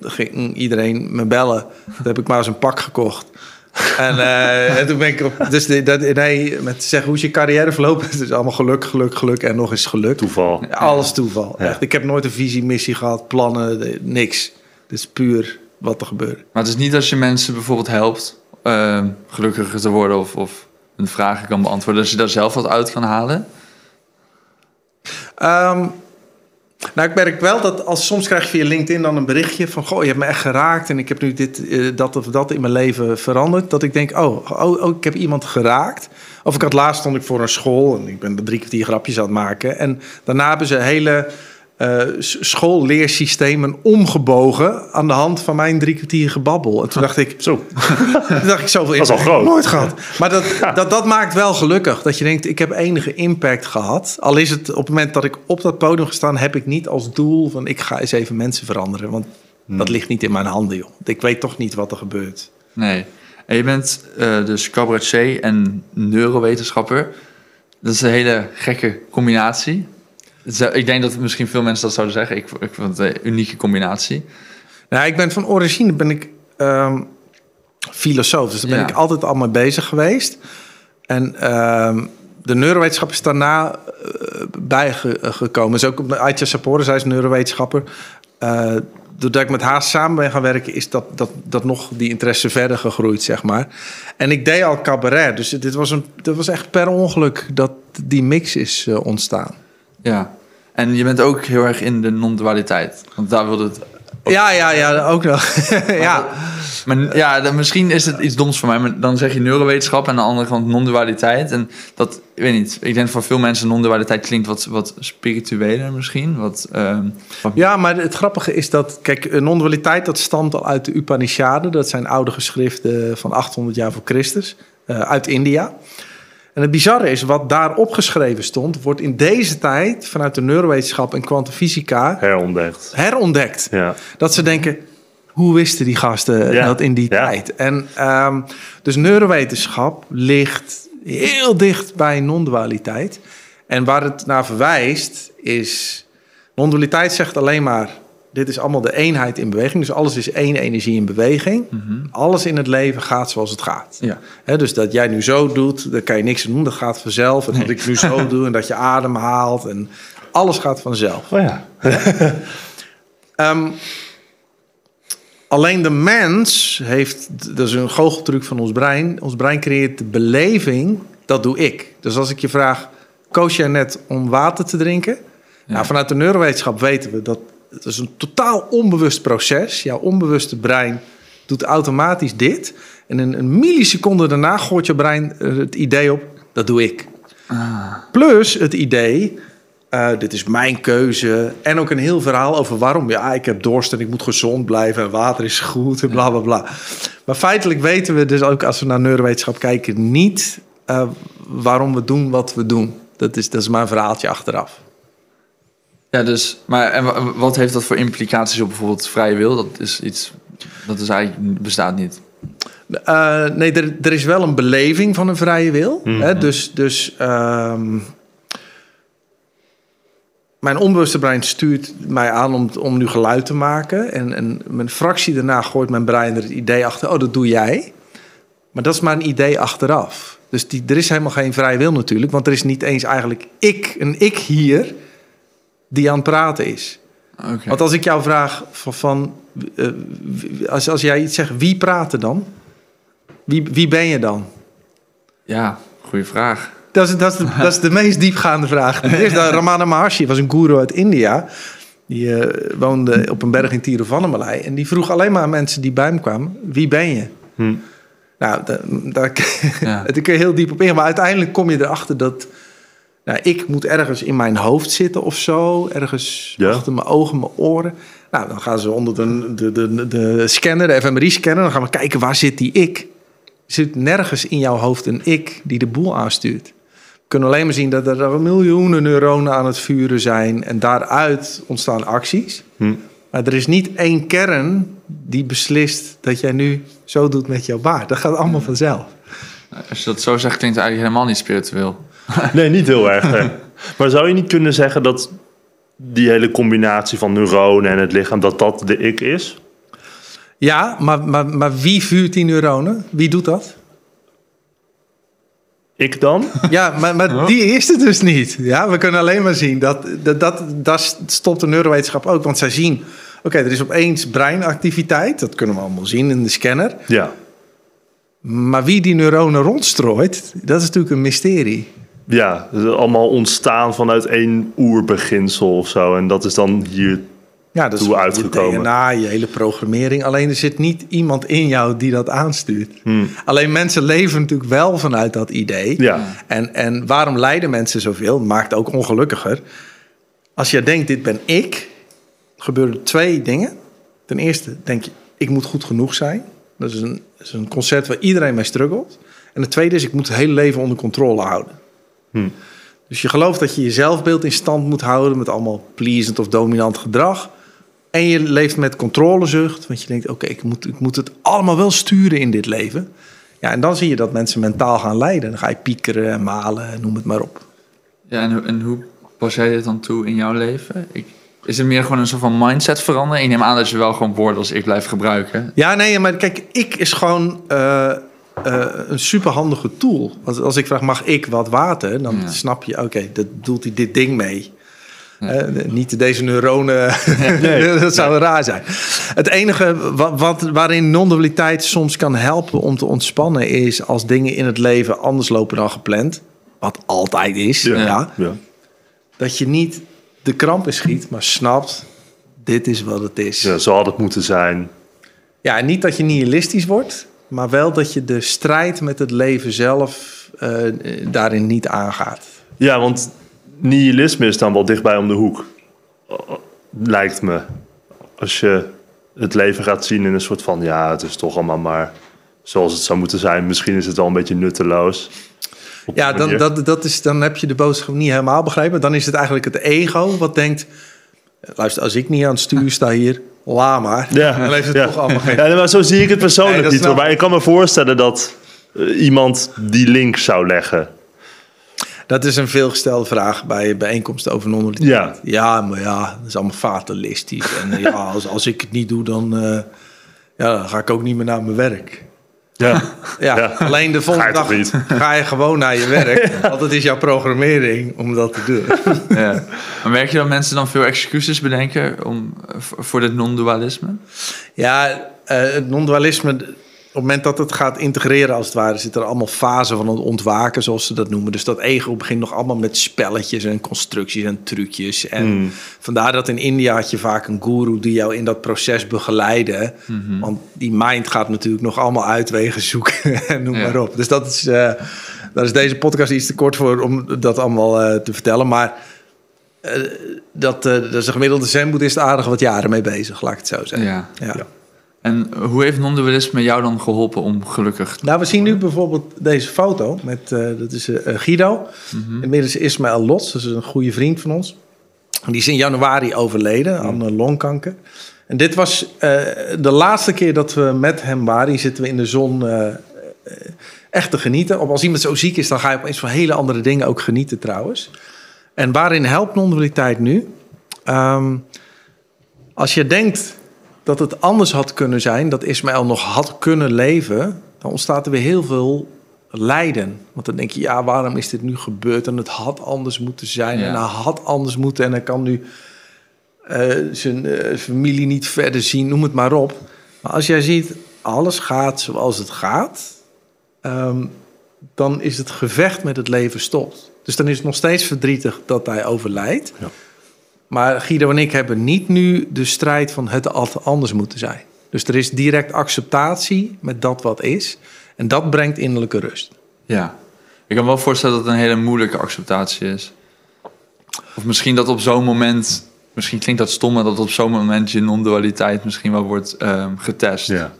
ging iedereen me bellen. Toen heb ik maar eens een pak gekocht. En, eh, en toen ben ik op, dus die- dat, nee, met te zeggen hoe is je carrière verlopen, het is allemaal geluk, geluk, geluk en nog eens geluk. toeval. Alles toeval. Ja. Echt, ik heb nooit een visie, missie gehad, plannen, de- niks. Het is puur wat er gebeurt. Maar het is niet als je mensen bijvoorbeeld helpt eh, gelukkiger te worden of, of een vraag kan beantwoorden, dat je daar zelf wat uit kan halen. Ehm, nou, ik merk wel dat als soms krijg je via LinkedIn dan een berichtje van... goh, je hebt me echt geraakt en ik heb nu dit, eh, dat of dat in mijn leven veranderd. Dat ik denk, oh, oh, oh, ik heb iemand geraakt. Of ik had laatst stond ik voor een school en ik ben drie kwartier grapjes aan het maken. En daarna hebben ze hele s- schoolleersystemen omgebogen aan de hand van mijn drie kwartier gebabbel. En toen dacht ik, Zo. toen dacht ik zoveel Dat is al groot. nooit gehad. Maar dat, dat, dat maakt wel gelukkig. Dat je denkt, ik heb enige impact gehad. Al is het op het moment dat ik op dat podium gestaan... heb ik niet als doel van ik ga eens even mensen veranderen. Want Hmm. dat ligt niet in mijn handen, joh. Ik weet toch niet wat er gebeurt. Nee. En je bent eh, dus cabaretier en neurowetenschapper. Dat is een hele gekke combinatie. Ik denk dat misschien veel mensen dat zouden zeggen. Ik, ik vond het een unieke combinatie. Nou, ik ben van origine ben ik ehm, filosoof. Dus daar ben Ja. ik altijd al mee bezig geweest. En ehm, de neurowetenschap is daarna eh, bijgekomen. Dus ook Aitja Sapore, zij is neurowetenschapper. Eh, doordat ik met haar samen ben gaan werken, is dat, dat, dat nog die interesse verder gegroeid, zeg maar. En ik deed al cabaret, dus dit was, een, dit was echt per ongeluk dat die mix is eh, ontstaan. Ja. En je bent ook heel erg in de non-dualiteit. Want daar wilde het... Ja, ja, ja, ook nog. ja. Maar ja, dan, misschien is het iets doms voor mij. Maar dan zeg je neurowetenschap en aan de andere kant non-dualiteit. En dat, ik weet niet. Ik denk voor veel mensen non-dualiteit klinkt wat, wat spiritueler misschien. Wat, ehm, wat- Ja, maar het grappige is dat, kijk, een non-dualiteit dat stamt al uit de Upanishaden. Dat zijn oude geschriften van 800 jaar voor Christus, eh, uit India. En het bizarre is, wat daar opgeschreven stond, wordt in deze tijd vanuit de neurowetenschap en kwantumfysica Herontdekt. herontdekt. Ja. Dat ze denken, hoe wisten die gasten Ja. dat in die Ja. tijd? En ehm, dus neurowetenschap ligt heel dicht bij non-dualiteit. En waar het naar verwijst is, non-dualiteit zegt alleen maar, dit is allemaal de eenheid in beweging. Dus alles is één energie in beweging. Alles in het leven gaat zoals het gaat. ja. Dus dat jij nu zo doet, daar kan je niks aan doen. Dat gaat vanzelf. En dat ik nu zo doe en dat je adem haalt. En alles gaat vanzelf. Oh ja. Ehm, alleen de mens heeft, dat is een goocheltruc van ons brein. Ons brein creëert de beleving, dat doe ik. Dus als ik je vraag, koos jij net om water te drinken? Nou, vanuit de neurowetenschap weten we dat het is een totaal onbewust proces. Jouw onbewuste brein doet automatisch dit. En in een milliseconde daarna gooit je brein eh, het idee op, dat doe ik. Plus het idee, eh, dit is mijn keuze. En ook een heel verhaal over waarom. Ja, ik heb dorst en ik moet gezond blijven en water is goed en bla bla bla. Maar feitelijk weten we dus ook als we naar neurowetenschap kijken niet eh, waarom we doen wat we doen. Dat is, dat is maar een verhaaltje achteraf. Ja, dus, maar en wa- wat heeft dat voor implicaties op bijvoorbeeld vrije wil? Dat is iets, dat is eigenlijk, bestaat niet. Eh, nee, er, er is wel een beleving van een vrije wil. Hè? Dus, dus ehm, mijn onbewuste brein stuurt mij aan om, om nu geluid te maken. En, en mijn fractie daarna gooit mijn brein er het idee achter. Oh, dat doe jij. Maar dat is maar een idee achteraf. Dus die, er is helemaal geen vrije wil natuurlijk. Want er is niet eens eigenlijk ik, een ik hier, die aan het praten is. Oké. Want als ik jou vraag van, van eh, als, als jij iets zegt, wie praat er dan? Wie, wie ben je dan? Ja, goede vraag. Dat is, dat, is de, dat is de meest diepgaande vraag. Ten eerste, Ramana Maharshi was een guru uit India. Die eh, woonde op een berg in Tiruvannamalai. En die vroeg alleen maar aan mensen die bij hem kwamen, wie ben je? Hm. Nou, da- daar, Ja. daar kun je heel diep op in. Maar uiteindelijk kom je erachter dat... Nou, ik moet ergens in mijn hoofd zitten of zo. Ergens Ja. achter mijn ogen, mijn oren. Nou, dan gaan ze onder de, de, de, de scanner, de fMRI-scanner. Dan gaan we kijken, waar zit die ik? Er zit nergens in jouw hoofd een ik die de boel aanstuurt. We kunnen alleen maar zien dat er miljoenen neuronen aan het vuren zijn. En daaruit ontstaan acties. Hm. Maar er is niet één kern die beslist dat jij nu zo doet met jouw baard. Dat gaat allemaal vanzelf. Als je dat zo zegt, klinkt het eigenlijk helemaal niet spiritueel. Nee, niet heel erg. hè. Maar zou je niet kunnen zeggen dat die hele combinatie van neuronen en het lichaam, dat dat de ik is? Ja, maar, maar, maar wie vuurt die neuronen? Wie doet dat? Ik dan? Ja, maar, maar die is het dus niet. Ja, we kunnen alleen maar zien dat, dat, dat daar stopt de neurowetenschap ook. Want zij zien, oké, er is opeens breinactiviteit. Dat kunnen we allemaal zien in de scanner. Ja. Maar wie die neuronen rondstrooit, dat is natuurlijk een mysterie. Ja, allemaal ontstaan vanuit één oerbeginsel of zo. En dat is dan hier. Ja, dat is Toe je uitgekomen. DNA, je hele programmering. Alleen er zit niet iemand in jou die dat aanstuurt. Alleen mensen leven natuurlijk wel vanuit dat idee. Ja. En, en waarom lijden mensen zoveel? Maakt ook ongelukkiger. Als je denkt, dit ben ik, gebeuren twee dingen. Ten eerste denk je, ik moet goed genoeg zijn. Dat is een, dat is een concept waar iedereen mee struggelt. En het tweede is, ik moet het hele leven onder controle houden. Dus je gelooft dat je je zelfbeeld in stand moet houden met allemaal pleasant of dominant gedrag. En je leeft met controlezucht, want je denkt, oké, ik, moet, ik moet het allemaal wel sturen in dit leven. Ja, en dan zie je dat mensen mentaal gaan lijden. Dan ga je piekeren en malen, en noem het maar op. Ja, en, hoe- en hoe pas jij dit dan toe in jouw leven? Ik, is het meer gewoon een soort van mindset veranderen? Ik neem aan dat je wel gewoon woorden als ik blijf gebruiken. Ja, nee, maar kijk, ik is gewoon eh, eh, een superhandige tool. Als, als ik vraag, mag ik wat water? Dan Ja. snap je, oké, dat doet hij dit ding mee. Eh, niet deze neuronen, dat zou raar zijn. Het enige wat, wat, waarin non-dualiteit soms kan helpen om te ontspannen... is als dingen in het leven anders lopen dan gepland. Wat altijd is, ja. Ja. ja. Dat je niet de kramp in schiet, maar snapt... dit is wat het is. Ja, zo had het moeten zijn. Ja, en niet dat je nihilistisch wordt, maar wel dat je de strijd met het leven zelf eh, daarin niet aangaat. Ja, want nihilisme is dan wel dichtbij om de hoek. Lijkt me. Als je het leven gaat zien in een soort van... ja, het is toch allemaal maar zoals het zou moeten zijn. Misschien is het wel een beetje nutteloos. Ja, dan, dat, dat is, dan heb je de boodschap niet helemaal begrepen. Dan is het eigenlijk het ego wat denkt... luister, als ik niet aan het stuur sta hier, la maar. Ja, Dan heeft het ja. toch allemaal geen... Ja, maar zo zie ik het persoonlijk Nee, niet. Hoor. Maar ik. kan me voorstellen dat eh, iemand die link zou leggen. Dat is een veelgestelde vraag bij bijeenkomsten over non-dualiteit. Ja. Ja, maar ja, dat is allemaal fatalistisch. En ja, als, als ik het niet doe, dan, eh, ja, dan ga ik ook niet meer naar mijn werk. Ja, Ja, Ja. alleen de volgende dag niet? ga je gewoon naar je werk. Want het is jouw programmering om dat te doen. Ja. Maar merk je dat mensen dan veel excuses bedenken om, voor voor dit non-dualisme? Ja, eh, het non-dualisme het moment dat het gaat integreren, als het ware, zitten er allemaal fasen van het ontwaken, zoals ze dat noemen. Dus dat ego begint nog allemaal met spelletjes en constructies en trucjes. En Hmm. vandaar dat in India had je vaak een guru die jou in dat proces begeleidde. Mhm. Want die mind gaat natuurlijk nog allemaal uitwegen zoeken en noem Ja. maar op. Dus dat is, eh, daar is deze podcast iets te kort voor om dat allemaal eh, te vertellen. Maar eh, dat, dat is een gemiddelde zen-boeddhist aardig wat jaren mee bezig, laat ik het zo zeggen. Ja. Ja. Ja. En hoe heeft non-dualisme jou dan geholpen om gelukkig... Nou, we zien nu bijvoorbeeld deze foto met, eh, dat is eh, Guido. Inmiddels Ismaël Lots, dat is een goede vriend van ons. Die is in januari overleden aan longkanker. En dit was de laatste keer dat we met hem waren. Hier zitten we in de zon echt te genieten. Of als iemand zo ziek is, dan ga je opeens van hele andere dingen ook genieten trouwens. En waarin helpt non-dualiteit nu? Ehm, als je denkt dat het anders had kunnen zijn, dat Ismaël nog had kunnen leven, dan ontstaat er weer heel veel lijden. Want dan denk je, ja, waarom is dit nu gebeurd? En het had anders moeten zijn. Ja. En hij had anders moeten. En hij kan nu eh, zijn eh, familie niet verder zien, noem het maar op. Maar als jij ziet, alles gaat zoals het gaat, ehm, dan is het gevecht met het leven stopt. Dus dan is het nog steeds verdrietig dat hij overlijdt. Ja. Maar Guido en ik hebben niet nu de strijd van het altijd anders moeten zijn. Dus er is direct acceptatie met dat wat is. En dat brengt innerlijke rust. Ja. Ik kan me wel voorstellen dat het een hele moeilijke acceptatie is. Of misschien dat op zo'n moment... Misschien klinkt dat stom, maar dat op zo'n moment je non-dualiteit misschien wel wordt ehm, getest. Ja.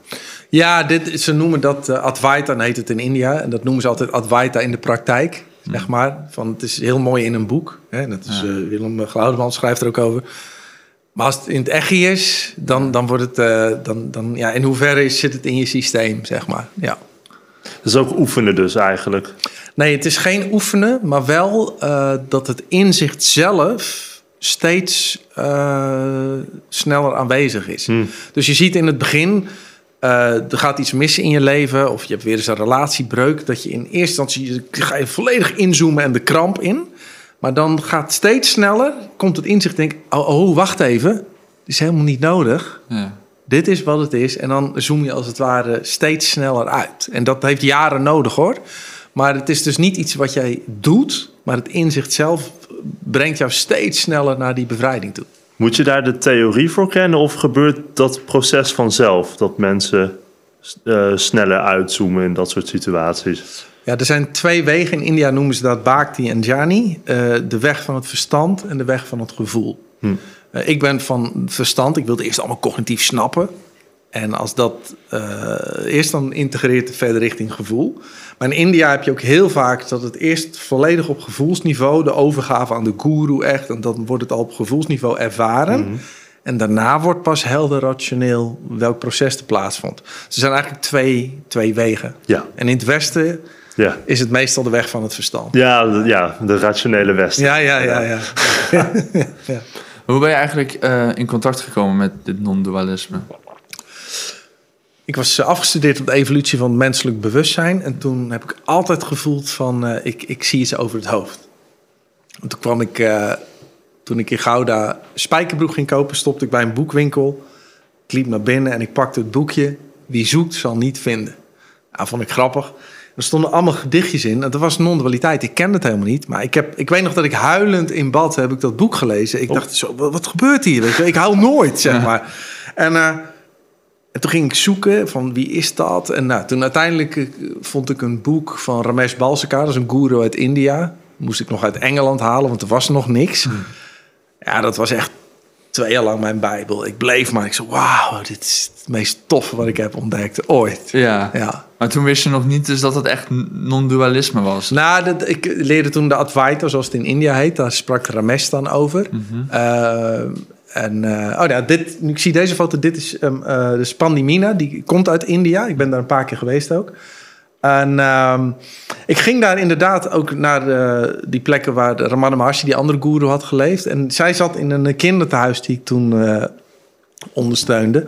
Ja, dit, ze noemen dat eh, Advaita, dan heet het in India. En dat noemen ze altijd Advaita in de praktijk, zeg maar. Van, het is heel mooi in een boek. Hè? Dat is, Ja. eh, Willem Glaudeman schrijft er ook over. Maar als het in het echt is, dan, dan wordt het... eh, dan, dan, ja, in hoeverre is, zit het in je systeem, zeg maar. Ja. Dat is ook oefenen dus eigenlijk. Nee, het is geen oefenen, maar wel eh, dat het inzicht zelf steeds sneller aanwezig is. Hmm. Dus je ziet in het begin, eh, er gaat iets missen in je leven, of je hebt weer eens een relatiebreuk, dat je in eerste instantie ga je volledig inzoomen en de kramp in. Maar dan gaat steeds sneller, komt het inzicht, denk oh, oh, wacht even, dit is helemaal niet nodig. Ja. Dit is wat het is. En dan zoom je als het ware steeds sneller uit. En dat heeft jaren nodig hoor. Maar het is dus niet iets wat jij doet. Maar het inzicht zelf brengt jou steeds sneller naar die bevrijding toe. Moet je daar de theorie voor kennen of gebeurt dat proces vanzelf? Dat mensen eh, sneller uitzoomen in dat soort situaties? Ja, er zijn twee wegen. In India noemen ze dat Bhakti en Jnani. Eh, de weg van het verstand en de weg van het gevoel. Hm. Eh, ik ben van verstand. Ik wilde eerst allemaal cognitief snappen. En als dat eh, eerst dan integreert het verder richting gevoel. Maar in India heb je ook heel vaak dat het eerst volledig op gevoelsniveau, de overgave aan de guru echt, en dan wordt het al op gevoelsniveau ervaren. En daarna wordt pas helder rationeel welk proces er plaatsvond. Dus er zijn eigenlijk twee, twee wegen. Ja, En in het Westen ja. is het meestal de weg van het verstand. Ja, de- ja, de rationele Westen. Ja, ja, ja, ja. ja. Hoe ben je eigenlijk eh, in contact gekomen met dit non-dualisme? Ik was eh, afgestudeerd op de evolutie van het menselijk bewustzijn. En toen heb ik altijd gevoeld van, eh, ik, ik zie iets over het hoofd. En toen kwam ik, eh, toen ik in Gouda spijkerbroek ging kopen, stopte ik bij een boekwinkel. Ik liep naar binnen en ik pakte het boekje. Wie zoekt zal niet vinden. Nou, vond ik grappig. Er stonden allemaal gedichtjes in. En dat was non-dualiteit. Ik kende het helemaal niet. Maar ik, heb, ik weet nog dat ik huilend in bad heb ik dat boek gelezen. Ik dacht, zo, wat, wat gebeurt hier? Weet je? Ik hou nooit, zeg maar. En, en toen ging ik zoeken van wie is dat? En nou, toen uiteindelijk eh, vond ik een boek van Ramesh Balsekar. Dat is een guru uit India. Moest ik nog uit Engeland halen, want er was nog niks. Ja, dat was echt twee jaar lang mijn bijbel. Ik bleef maar. Ik zei, wauw, dit is het meest toffe wat ik heb ontdekt ooit. Ja. Ja. Maar toen wist je nog niet dus dat het echt non-dualisme was. Nou, dat, ik leerde toen de Advaita, zoals het in India heet. Daar sprak Ramesh dan over. Eh, en, eh, oh ja, dit, ik zie deze foto. Dit is um, de Spandimina. Die komt uit India. Ik ben daar een paar keer geweest ook. En ehm, ik ging daar inderdaad ook naar eh, die plekken waar Ramana Maharshi, die andere guru, had geleefd. En zij zat in een kinderthuis die ik toen ondersteunde.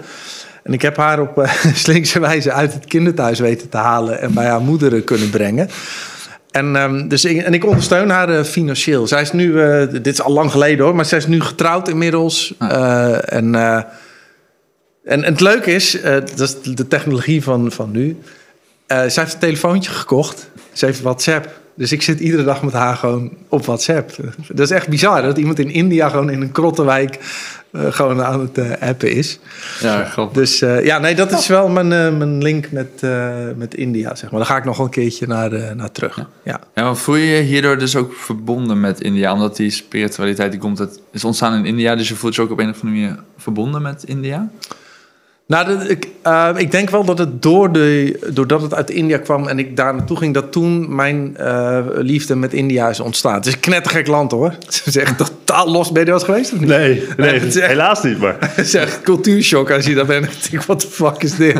En ik heb haar op slinkse wijze uit het kinderthuis weten te halen en bij haar moeder kunnen brengen. En, ehm, dus ik, en ik ondersteun haar eh, financieel. Zij is nu, eh, dit is al lang geleden hoor, maar zij is nu getrouwd inmiddels. Ah. Eh, en En, het leuke is, dat is de technologie van, van nu. Zij heeft een telefoontje gekocht. Ze heeft WhatsApp. Dus ik zit iedere dag met haar gewoon op WhatsApp. Dat is echt bizar dat iemand in India gewoon in een krottenwijk gewoon aan het eh, appen is. Ja, grappig. Dus eh, ja, nee, dat is wel mijn, eh, mijn link met, eh, met India, zeg maar. Daar ga ik nog een keertje naar, eh, naar terug. Ja. Ja, maar voel je je hierdoor dus ook verbonden met India? Omdat die spiritualiteit die komt uit, is ontstaan in India, dus je voelt je ook op een of andere manier verbonden met India? Nou, ik, eh, ik denk wel dat het door de, doordat het uit India kwam en ik daar naartoe ging, dat toen mijn eh, liefde met India is ontstaan. Het is een knettergek land hoor. Is echt totaal los. Ben je er geweest of niet? Nee, nee, echt- helaas niet, maar... Het is echt cultuurshock als je daar bent. Ik denk, wat de fuck is dit?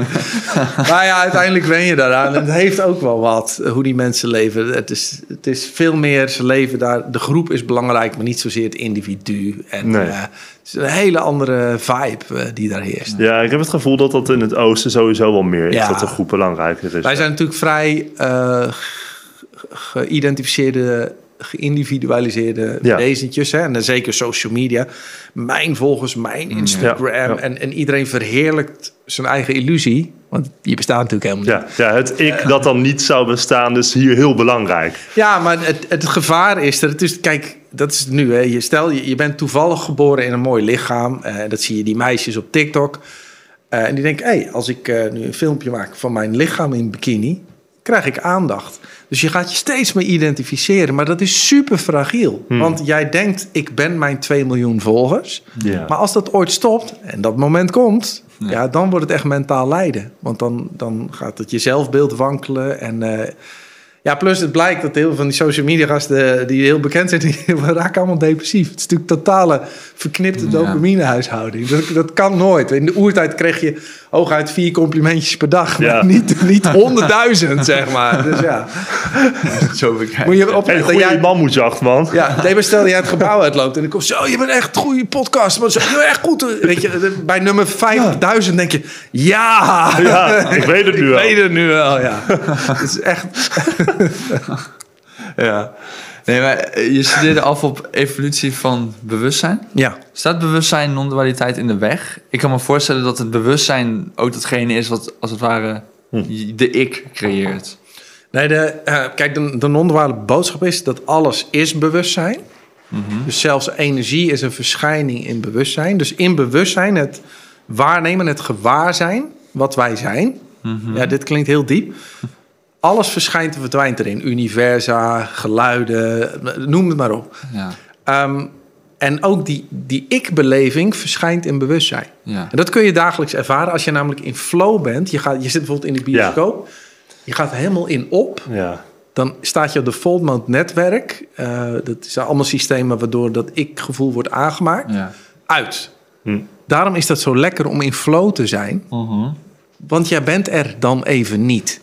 maar ja, uiteindelijk wen je daaraan. En het heeft ook wel wat, eh, hoe die mensen leven. Het is, het is veel meer, ze leven daar... De groep is belangrijk, maar niet zozeer het individu. En Nee. Is een hele andere vibe eh, die daar heerst. Ja, ik heb het gevoel dat dat in het oosten sowieso wel meer is. Ja. Dat de groep belangrijker is. Wij zijn natuurlijk vrij ge- geïdentificeerde, geïndividualiseerde Ja. wezentjes. Hè? En dan zeker social media. Mijn volgers, mijn Instagram. Ja, ja. En, en iedereen verheerlijkt zijn eigen illusie. Want die bestaat natuurlijk helemaal niet. Ja, ja, het ik dat dan niet zou bestaan is hier heel belangrijk. Ja, maar het, het gevaar is dat het is... Kijk, dat is nu. Hè. Je, stel, je, je bent toevallig geboren in een mooi lichaam. eh, dat zie je die meisjes op TikTok. Eh, en die denken, hé, hey, als ik eh, nu een filmpje maak van mijn lichaam in bikini... krijg ik aandacht. Dus je gaat je steeds meer identificeren. Maar dat is super fragiel. Want jij denkt, ik ben mijn 2 miljoen volgers. Ja. Maar als dat ooit stopt en dat moment komt... Ja. dan wordt het echt mentaal lijden. Want dan, dan gaat het je zelfbeeld wankelen. En eh, ja, plus het blijkt dat heel veel van die social media gasten... die heel bekend zijn, die raken allemaal depressief. Het is natuurlijk totale verknipte dopaminehuishouding. Dat, dat kan nooit. In de oertijd kreeg je hooguit vier complimentjes per dag. Ja. Niet, niet honderdduizend, zeg maar. Dus ja, Zo bekijken. moet je En een dat goede jij- man moet je achter, man. ja, nee, stel dat jij het gebouw uitloopt en ik kom zo, je bent echt een goede podcast, maar zo, je bent echt goed. Weet je, bij nummer 50.000 denk je, ja, Ja, ik weet het nu ik wel. weet het nu wel, ja. Het is echt, Ja. Nee, maar eh, je studeerde af op evolutie van bewustzijn. ja. Staat bewustzijn non-dualiteit in de weg? Ik kan me voorstellen dat het bewustzijn ook datgene is wat als het ware de ik creëert. Nee, de, eh, kijk, de, de non-duale boodschap is dat alles is bewustzijn. Dus zelfs energie is een verschijning in bewustzijn. Dus in bewustzijn het waarnemen, het gewaarzijn, wat wij zijn. Ja, dit klinkt heel diep. Alles verschijnt en verdwijnt erin. Universa, geluiden, noem het maar op. Ja, Ehm, en ook die, die ik-beleving verschijnt in bewustzijn. ja. En dat kun je dagelijks ervaren als je namelijk in flow bent. Je, gaat, je zit bijvoorbeeld in de bioscoop. Je gaat helemaal in op. Ja. Dan staat je op de default mode netwerk. Eh, dat zijn allemaal systemen waardoor dat ik-gevoel wordt aangemaakt. ja. Uit. Hm. Daarom is dat zo lekker om in flow te zijn. Mhm. Want jij bent er dan even niet.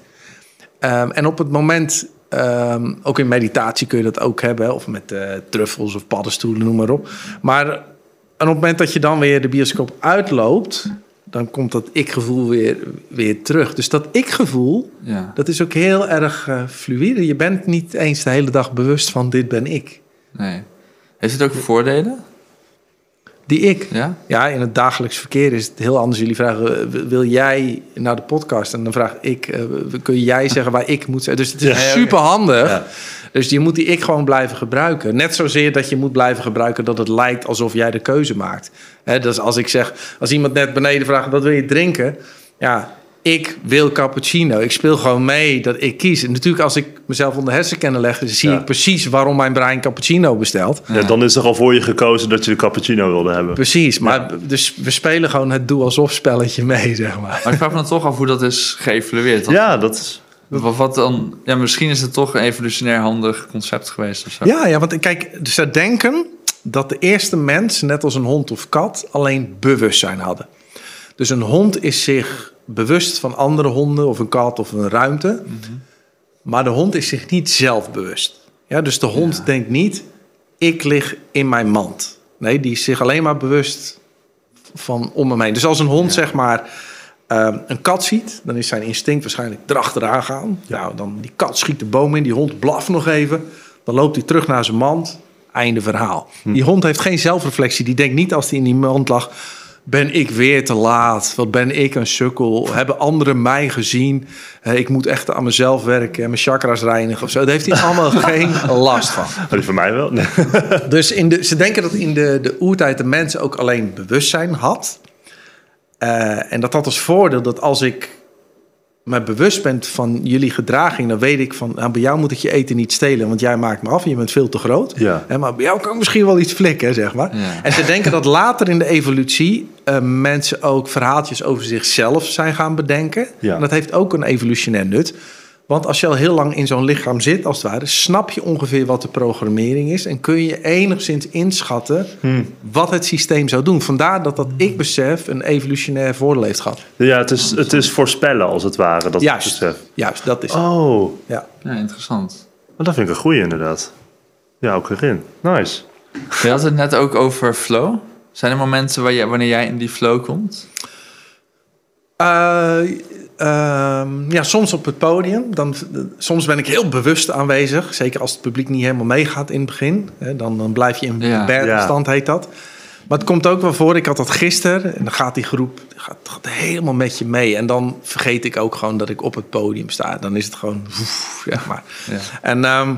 Ehm, en op het moment, ehm, ook in meditatie kun je dat ook hebben, of met eh, truffels of paddenstoelen, noem maar op. Maar en op het moment dat je dan weer de bioscoop uitloopt, dan komt dat ik-gevoel weer, weer terug. Dus dat ik-gevoel, ja. dat is ook heel erg eh, fluïde. Je bent niet eens de hele dag bewust van dit ben ik. Nee. Heeft het ook voordelen? Die ik. Ja? Ja, in het dagelijks verkeer is het heel anders. Jullie vragen, eh, wil jij naar de podcast? En dan vraag ik, eh, kun jij zeggen waar ik moet zijn? Dus het is Ja. super handig. Ja. Dus je moet die ik gewoon blijven gebruiken. Net zozeer dat je moet blijven gebruiken dat het lijkt alsof jij de keuze maakt. Hè, dus als ik zeg, als iemand net beneden vraagt, wat wil je drinken? Ja, ik wil cappuccino. Ik speel gewoon mee dat ik kies. En natuurlijk, als ik mezelf onder hersenkennen leg, dan zie Ja. ik precies waarom mijn brein cappuccino bestelt. Ja, dan is er al voor je gekozen dat je de cappuccino wilde hebben. Precies, maar dus we spelen gewoon het doe alsof spelletje mee, zeg maar. Maar ik vraag me dan toch af hoe dat is geëvalueerd. Ja, dat is... Wat, wat dan, ja, misschien is het toch een evolutionair handig concept geweest of zo. Ja, ja, want kijk, ze denken dat de eerste mens, net als een hond of kat, alleen bewustzijn hadden. Dus een hond is zich bewust van andere honden of een kat of een ruimte. Maar de hond is zich niet zelf bewust. Ja, dus de hond denkt niet, ik lig in mijn mand. Nee, die is zich alleen maar bewust van om hem heen. Dus als een hond zeg maar ehm, een kat ziet, dan is zijn instinct waarschijnlijk erachteraan gaan. Nou, dan die kat schiet de boom in, die hond blaft nog even. Dan loopt hij terug naar zijn mand. Einde verhaal. Die hond heeft geen zelfreflectie. Die denkt niet als hij in die mand lag. Ben ik weer te laat? Wat ben ik een sukkel? Hebben anderen mij gezien? Ik moet echt aan mezelf werken en mijn chakras reinigen of zo. Daar heeft hij allemaal geen last van. Maar die van mij wel. Nee. Dus in de, ze denken dat in de, de oertijd de mensen ook alleen bewustzijn had. Eh, en dat had als voordeel dat als ik me bewust ben van jullie gedraging, dan weet ik van, nou, bij jou moet ik je eten niet stelen, want jij maakt me af, je bent veel te groot. Ja. Hè, maar bij jou kan ik misschien wel iets flikken, zeg maar. Ja. En ze denken dat later in de evolutie eh, mensen ook verhaaltjes over zichzelf zijn gaan bedenken. Ja. En dat heeft ook een evolutionair nut. Want als je al heel lang in zo'n lichaam zit, als het ware, snap je ongeveer wat de programmering is. En kun je enigszins inschatten Hmm. wat het systeem zou doen. Vandaar dat dat ik besef een evolutionair voordeel heeft gehad. Ja, het is, het is voorspellen als het ware. Dat Juist, besef. juist dat is het. Oh, Ja. Ja, interessant. maar dat vind ik een goeie inderdaad. Ja, ook erin. Nice. Je had het net ook over flow. Zijn er momenten waar je, wanneer jij in die flow komt? Eh, ehm, ja, soms op het podium. Dan, soms ben ik heel bewust aanwezig. Zeker als het publiek niet helemaal meegaat in het begin. Hè, dan, dan blijf je in Ja. beta-stand, heet dat. Maar het komt ook wel voor. Ik had dat gisteren. En dan gaat die groep gaat, gaat helemaal met je mee. En dan vergeet ik ook gewoon dat ik op het podium sta. Dan is het gewoon... woef, zeg maar. Ja. En, ehm,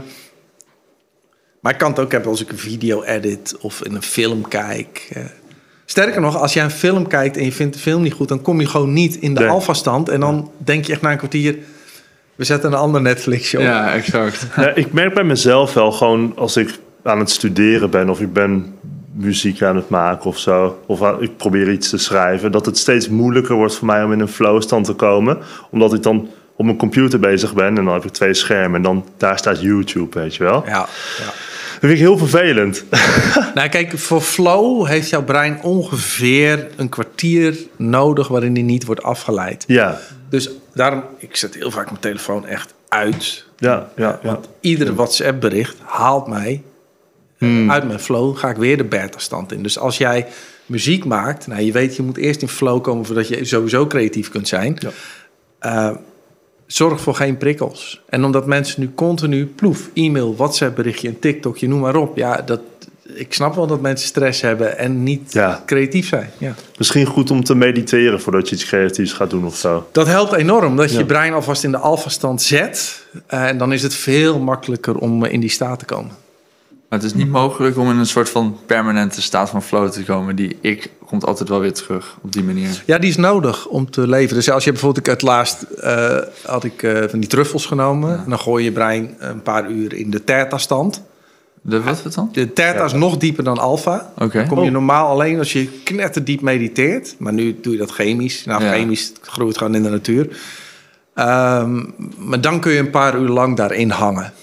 maar ik kan het ook hebben als ik een video edit of in een film kijk. Sterker nog, als jij een film kijkt en je vindt de film niet goed, dan kom je gewoon niet in de Nee. alfa-stand. En dan denk je echt na een kwartier, we zetten een ander Netflix-show. Ja, exact. Ja, ik merk bij mezelf wel gewoon als ik aan het studeren ben of ik ben muziek aan het maken of zo, of ik probeer iets te schrijven, dat het steeds moeilijker wordt voor mij om in een flow-stand te komen, omdat ik dan op mijn computer bezig ben en dan heb ik twee schermen en dan daar staat YouTube, weet je wel. Ja, ja. Dat vind ik heel vervelend. Nou, kijk, voor flow heeft jouw brein ongeveer een kwartier nodig waarin die niet wordt afgeleid. ja, Dus daarom, ik zet heel vaak mijn telefoon echt uit. ja, ja, ja. Want iedere WhatsApp-bericht haalt mij eh, uit mijn flow. Ga ik weer de beta-stand in. Dus als jij muziek maakt, nou, je weet, je moet eerst in flow komen voordat je sowieso creatief kunt zijn. Ja. Eh, zorg voor geen prikkels. En omdat mensen nu continu ploef, e-mail, WhatsApp-berichtje, een TikTokje, noem maar op. Ja, dat, ik snap wel dat mensen stress hebben en niet Ja. creatief zijn. Ja. Misschien goed om te mediteren voordat je iets creatiefs gaat doen of zo. Dat helpt enorm, dat je Ja. je brein alvast in de alfa-stand zet. Eh, en dan is het veel makkelijker om eh, in die staat te komen. Maar het is niet mogelijk om in een soort van permanente staat van flow te komen. Die ik komt altijd wel weer terug op die manier. Ja, die is nodig om te leven. Dus als je bijvoorbeeld, ik het laatst eh, had ik eh, van die truffels genomen. En dan gooi je brein een paar uur in de theta-stand. De, wat is het dan? De theta is nog dieper dan alfa. Oké. Kom je Oh. normaal alleen als je knetterdiep mediteert. Maar nu doe je dat chemisch. Nou, Ja. chemisch groeit gewoon in de natuur. Ehm, maar dan kun je een paar uur lang daarin hangen.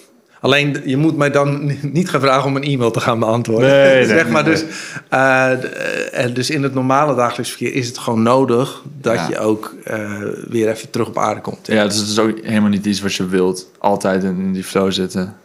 Alleen, je moet mij dan niet gaan vragen om een e-mail te gaan beantwoorden. Nee, nee, zeg maar, nee. dus, eh, eh, dus in het normale dagelijks verkeer is het gewoon nodig... dat Ja. je ook eh, weer even terug op aarde komt. Ja, dus het is ook helemaal niet iets wat je wilt. Altijd in, in die flow zitten.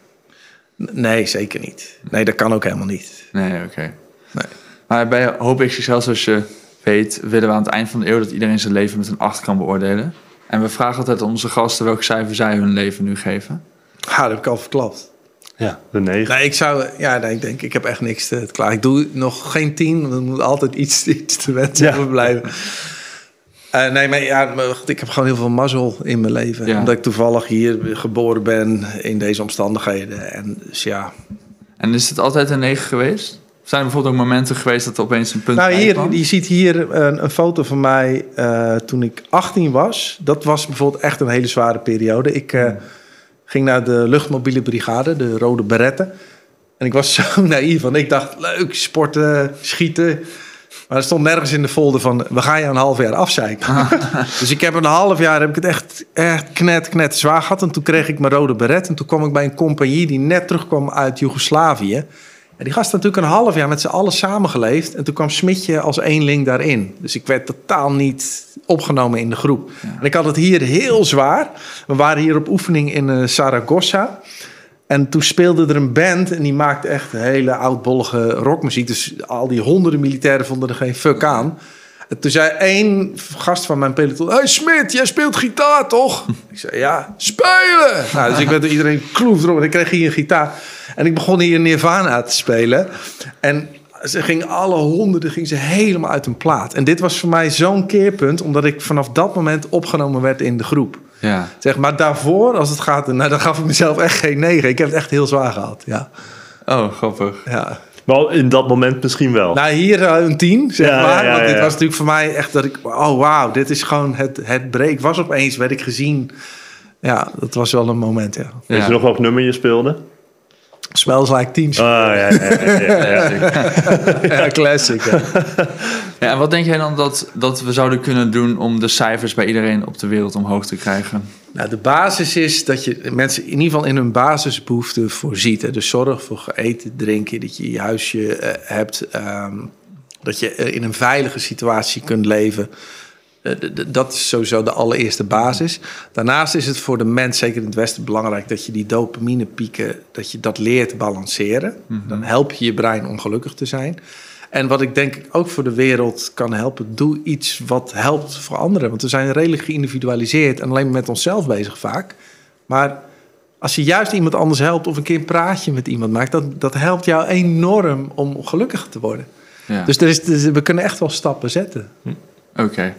Nee, zeker niet. Nee, dat kan ook helemaal niet. Nee, oké. Nee. Maar bij Hoop XXL, zoals je weet, willen we aan het eind van de eeuw dat iedereen zijn leven met een 8 kan beoordelen. En we vragen altijd aan onze gasten welk cijfer zij hun leven nu geven. Ha, dat heb ik al verklapt. Ja, de negen. Nee, ik zou... Ja, nee, ik denk, ik heb echt niks te, te klaar. Ik doe nog geen tien, want er moet altijd iets, iets te wensen Ja. overblijven. Eh, nee, maar ja, ik heb gewoon heel veel mazzel in mijn leven. Ja. Omdat ik toevallig hier geboren ben in deze omstandigheden. En dus ja... En is het altijd een 9 geweest? Zijn er bijvoorbeeld ook momenten geweest dat er opeens een punt Nou, hier, kwam? je ziet hier een, een foto van mij eh, toen ik 18 was. Dat was bijvoorbeeld echt een hele zware periode. Ik eh, ging naar de luchtmobiele brigade, de Rode Beretten. En ik was zo naïef, want ik dacht, leuk, sporten, schieten. Maar er stond nergens in de folder van, we gaan je een half jaar afzeiken. dus ik heb een half jaar heb ik het echt, echt knet, knet zwaar gehad. En toen kreeg ik mijn Rode Beret. En toen kwam ik bij een compagnie die net terugkwam uit Joegoslavië. En die gast had natuurlijk een half jaar met z'n allen samengeleefd. En toen kwam Smitje als eenling daarin. Dus ik werd totaal niet opgenomen in de groep. En ik had het hier heel zwaar. We waren hier op oefening in eh, Saragossa. En toen speelde er een band en die maakte echt hele oudbollige rockmuziek. Dus al die honderden militairen vonden er geen fuck aan. En toen zei één gast van mijn peloton... Hey Smit, jij speelt gitaar toch? Ik zei, ja, spelen! Nou, dus ik werd door iedereen kloef erop. En ik kreeg hier een gitaar. En ik begon hier Nirvana te spelen. En ze ging alle honderden ging ze helemaal uit hun plaat. En dit was voor mij zo'n keerpunt, omdat ik vanaf dat moment opgenomen werd in de groep. Ja. Zeg maar daarvoor, als het gaat, nou, dan gaf ik mezelf echt geen negen. Ik heb het echt heel zwaar gehad. Ja, Oh, grappig. ja. Wel in dat moment misschien wel. Nou, hier eh, een tien, zeg Ja, maar. ja, Want ja, dit ja. was natuurlijk voor mij echt dat ik... Oh, wauw, dit is gewoon het, het break. Was opeens, werd ik gezien. Ja, dat was wel een moment, ja. Weet je nog welk nummer je speelde? Smells like teen. Ah, ja, ja, ja, ja, ja. ja, classic. ja. Ja, en wat denk jij dan dat, dat we zouden kunnen doen om de cijfers bij iedereen op de wereld omhoog te krijgen? Nou, de basis is dat je mensen in ieder geval in hun basisbehoeften voorziet. Hè. Dus zorg voor eten, drinken, dat je je huisje eh, hebt. ehm, dat je eh, in een veilige situatie kunt leven. Eh, dat is sowieso de allereerste basis. Daarnaast is het voor de mens, zeker in het Westen, belangrijk dat je die dopaminepieken, dat je dat leert balanceren. Dan help je je brein om gelukkig te zijn. En wat ik denk ook voor de wereld kan helpen, doe iets wat helpt voor anderen. Want we zijn redelijk geïndividualiseerd en alleen met onszelf bezig vaak. Maar als je juist iemand anders helpt of een keer een praatje met iemand maakt, dat, dat helpt jou enorm om gelukkig te worden. Ja. Dus, er is, dus we kunnen echt wel stappen zetten. Oké.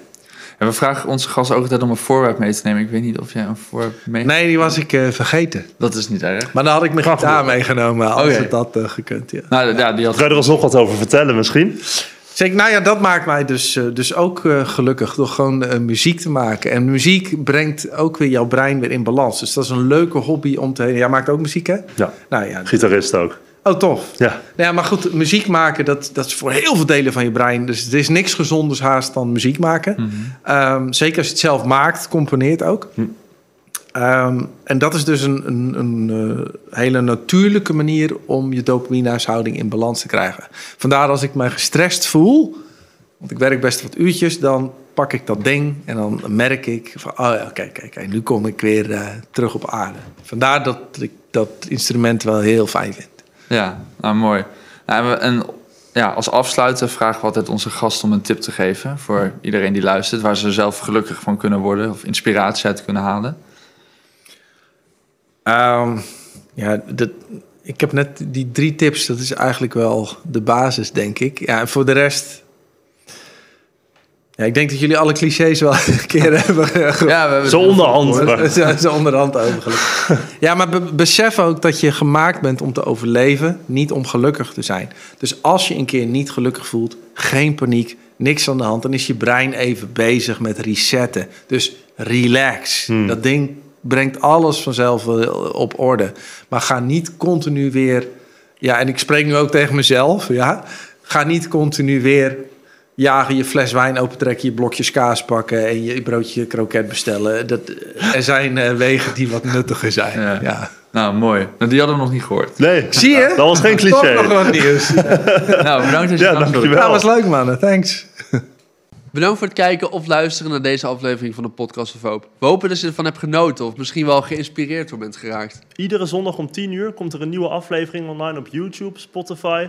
En we vragen onze gasten ook altijd om een voorwerp mee te nemen. Ik weet niet of jij een voorwerp mee... Nee, die was ik eh, vergeten. Dat is niet erg. Maar dan had ik mijn gitaar meegenomen als het dat eh, gekund. Ja. Nou, ja, die had... Kan je er ons nog wat over vertellen misschien? Zeg, nou ja, dat maakt mij dus, eh, dus ook eh, gelukkig door gewoon muziek te maken. En muziek brengt ook weer jouw brein weer in balans. Dus dat is een leuke hobby om te... Jij maakt ook muziek, hè? Ja, Nou ja, gitarist ook. Oh tof. Ja, Nou ja, maar goed, muziek maken, dat, dat is voor heel veel delen van je brein. Dus er is niks gezonders haast dan muziek maken. Ehm, zeker als je het zelf maakt, componeert ook. Ehm, en dat is dus een, een, een eh, hele natuurlijke manier om je dopaminehuishouding in balans te krijgen. Vandaar als ik me gestrest voel, want ik werk best wat uurtjes, dan pak ik dat ding en dan merk ik van, oh ja, kijk, kijk, kijk, nu kom ik weer eh, terug op aarde. Vandaar dat ik dat instrument wel heel fijn vind. Ja, nou mooi. Nou, en ja, als afsluiter vragen we altijd onze gast om een tip te geven... voor iedereen die luistert, waar ze zelf gelukkig van kunnen worden... of inspiratie uit kunnen halen. Ehm, ja, dat, ik heb net die drie tips. Dat is eigenlijk wel de basis, denk ik. Ja, en voor de rest... Ja, ik denk dat jullie alle clichés wel een keer hebben Ja, we hebben zo onderhand. Zo, zo onderhand overgelukkig. Ja, maar be- besef ook dat je gemaakt bent om te overleven, niet om gelukkig te zijn. Dus als je een keer niet gelukkig voelt, geen paniek, niks aan de hand, dan is je brein even bezig met resetten. Dus relax. Dat ding brengt alles vanzelf wel op orde. Maar ga niet continu weer. Ja, en ik spreek nu ook tegen mezelf. Ja, ga niet continu weer jagen, je fles wijn opentrekken, je blokjes kaas pakken en je broodje kroket bestellen. Dat, er zijn eh, wegen die wat nuttiger zijn. Ja. Ja. Nou, mooi. Nou, die hadden we nog niet gehoord. Nee, Zie je? dat was geen Toch nog cliché. wat nieuws. Nou, bedankt dat je Ja, dankjewel. Dat was leuk, mannen. Thanks. Bedankt voor het kijken of luisteren naar deze aflevering van de Podcast of Hoop. We hopen dat je ervan hebt genoten of misschien wel geïnspireerd door bent geraakt. Iedere zondag om 10 uur komt er een nieuwe aflevering online op YouTube, Spotify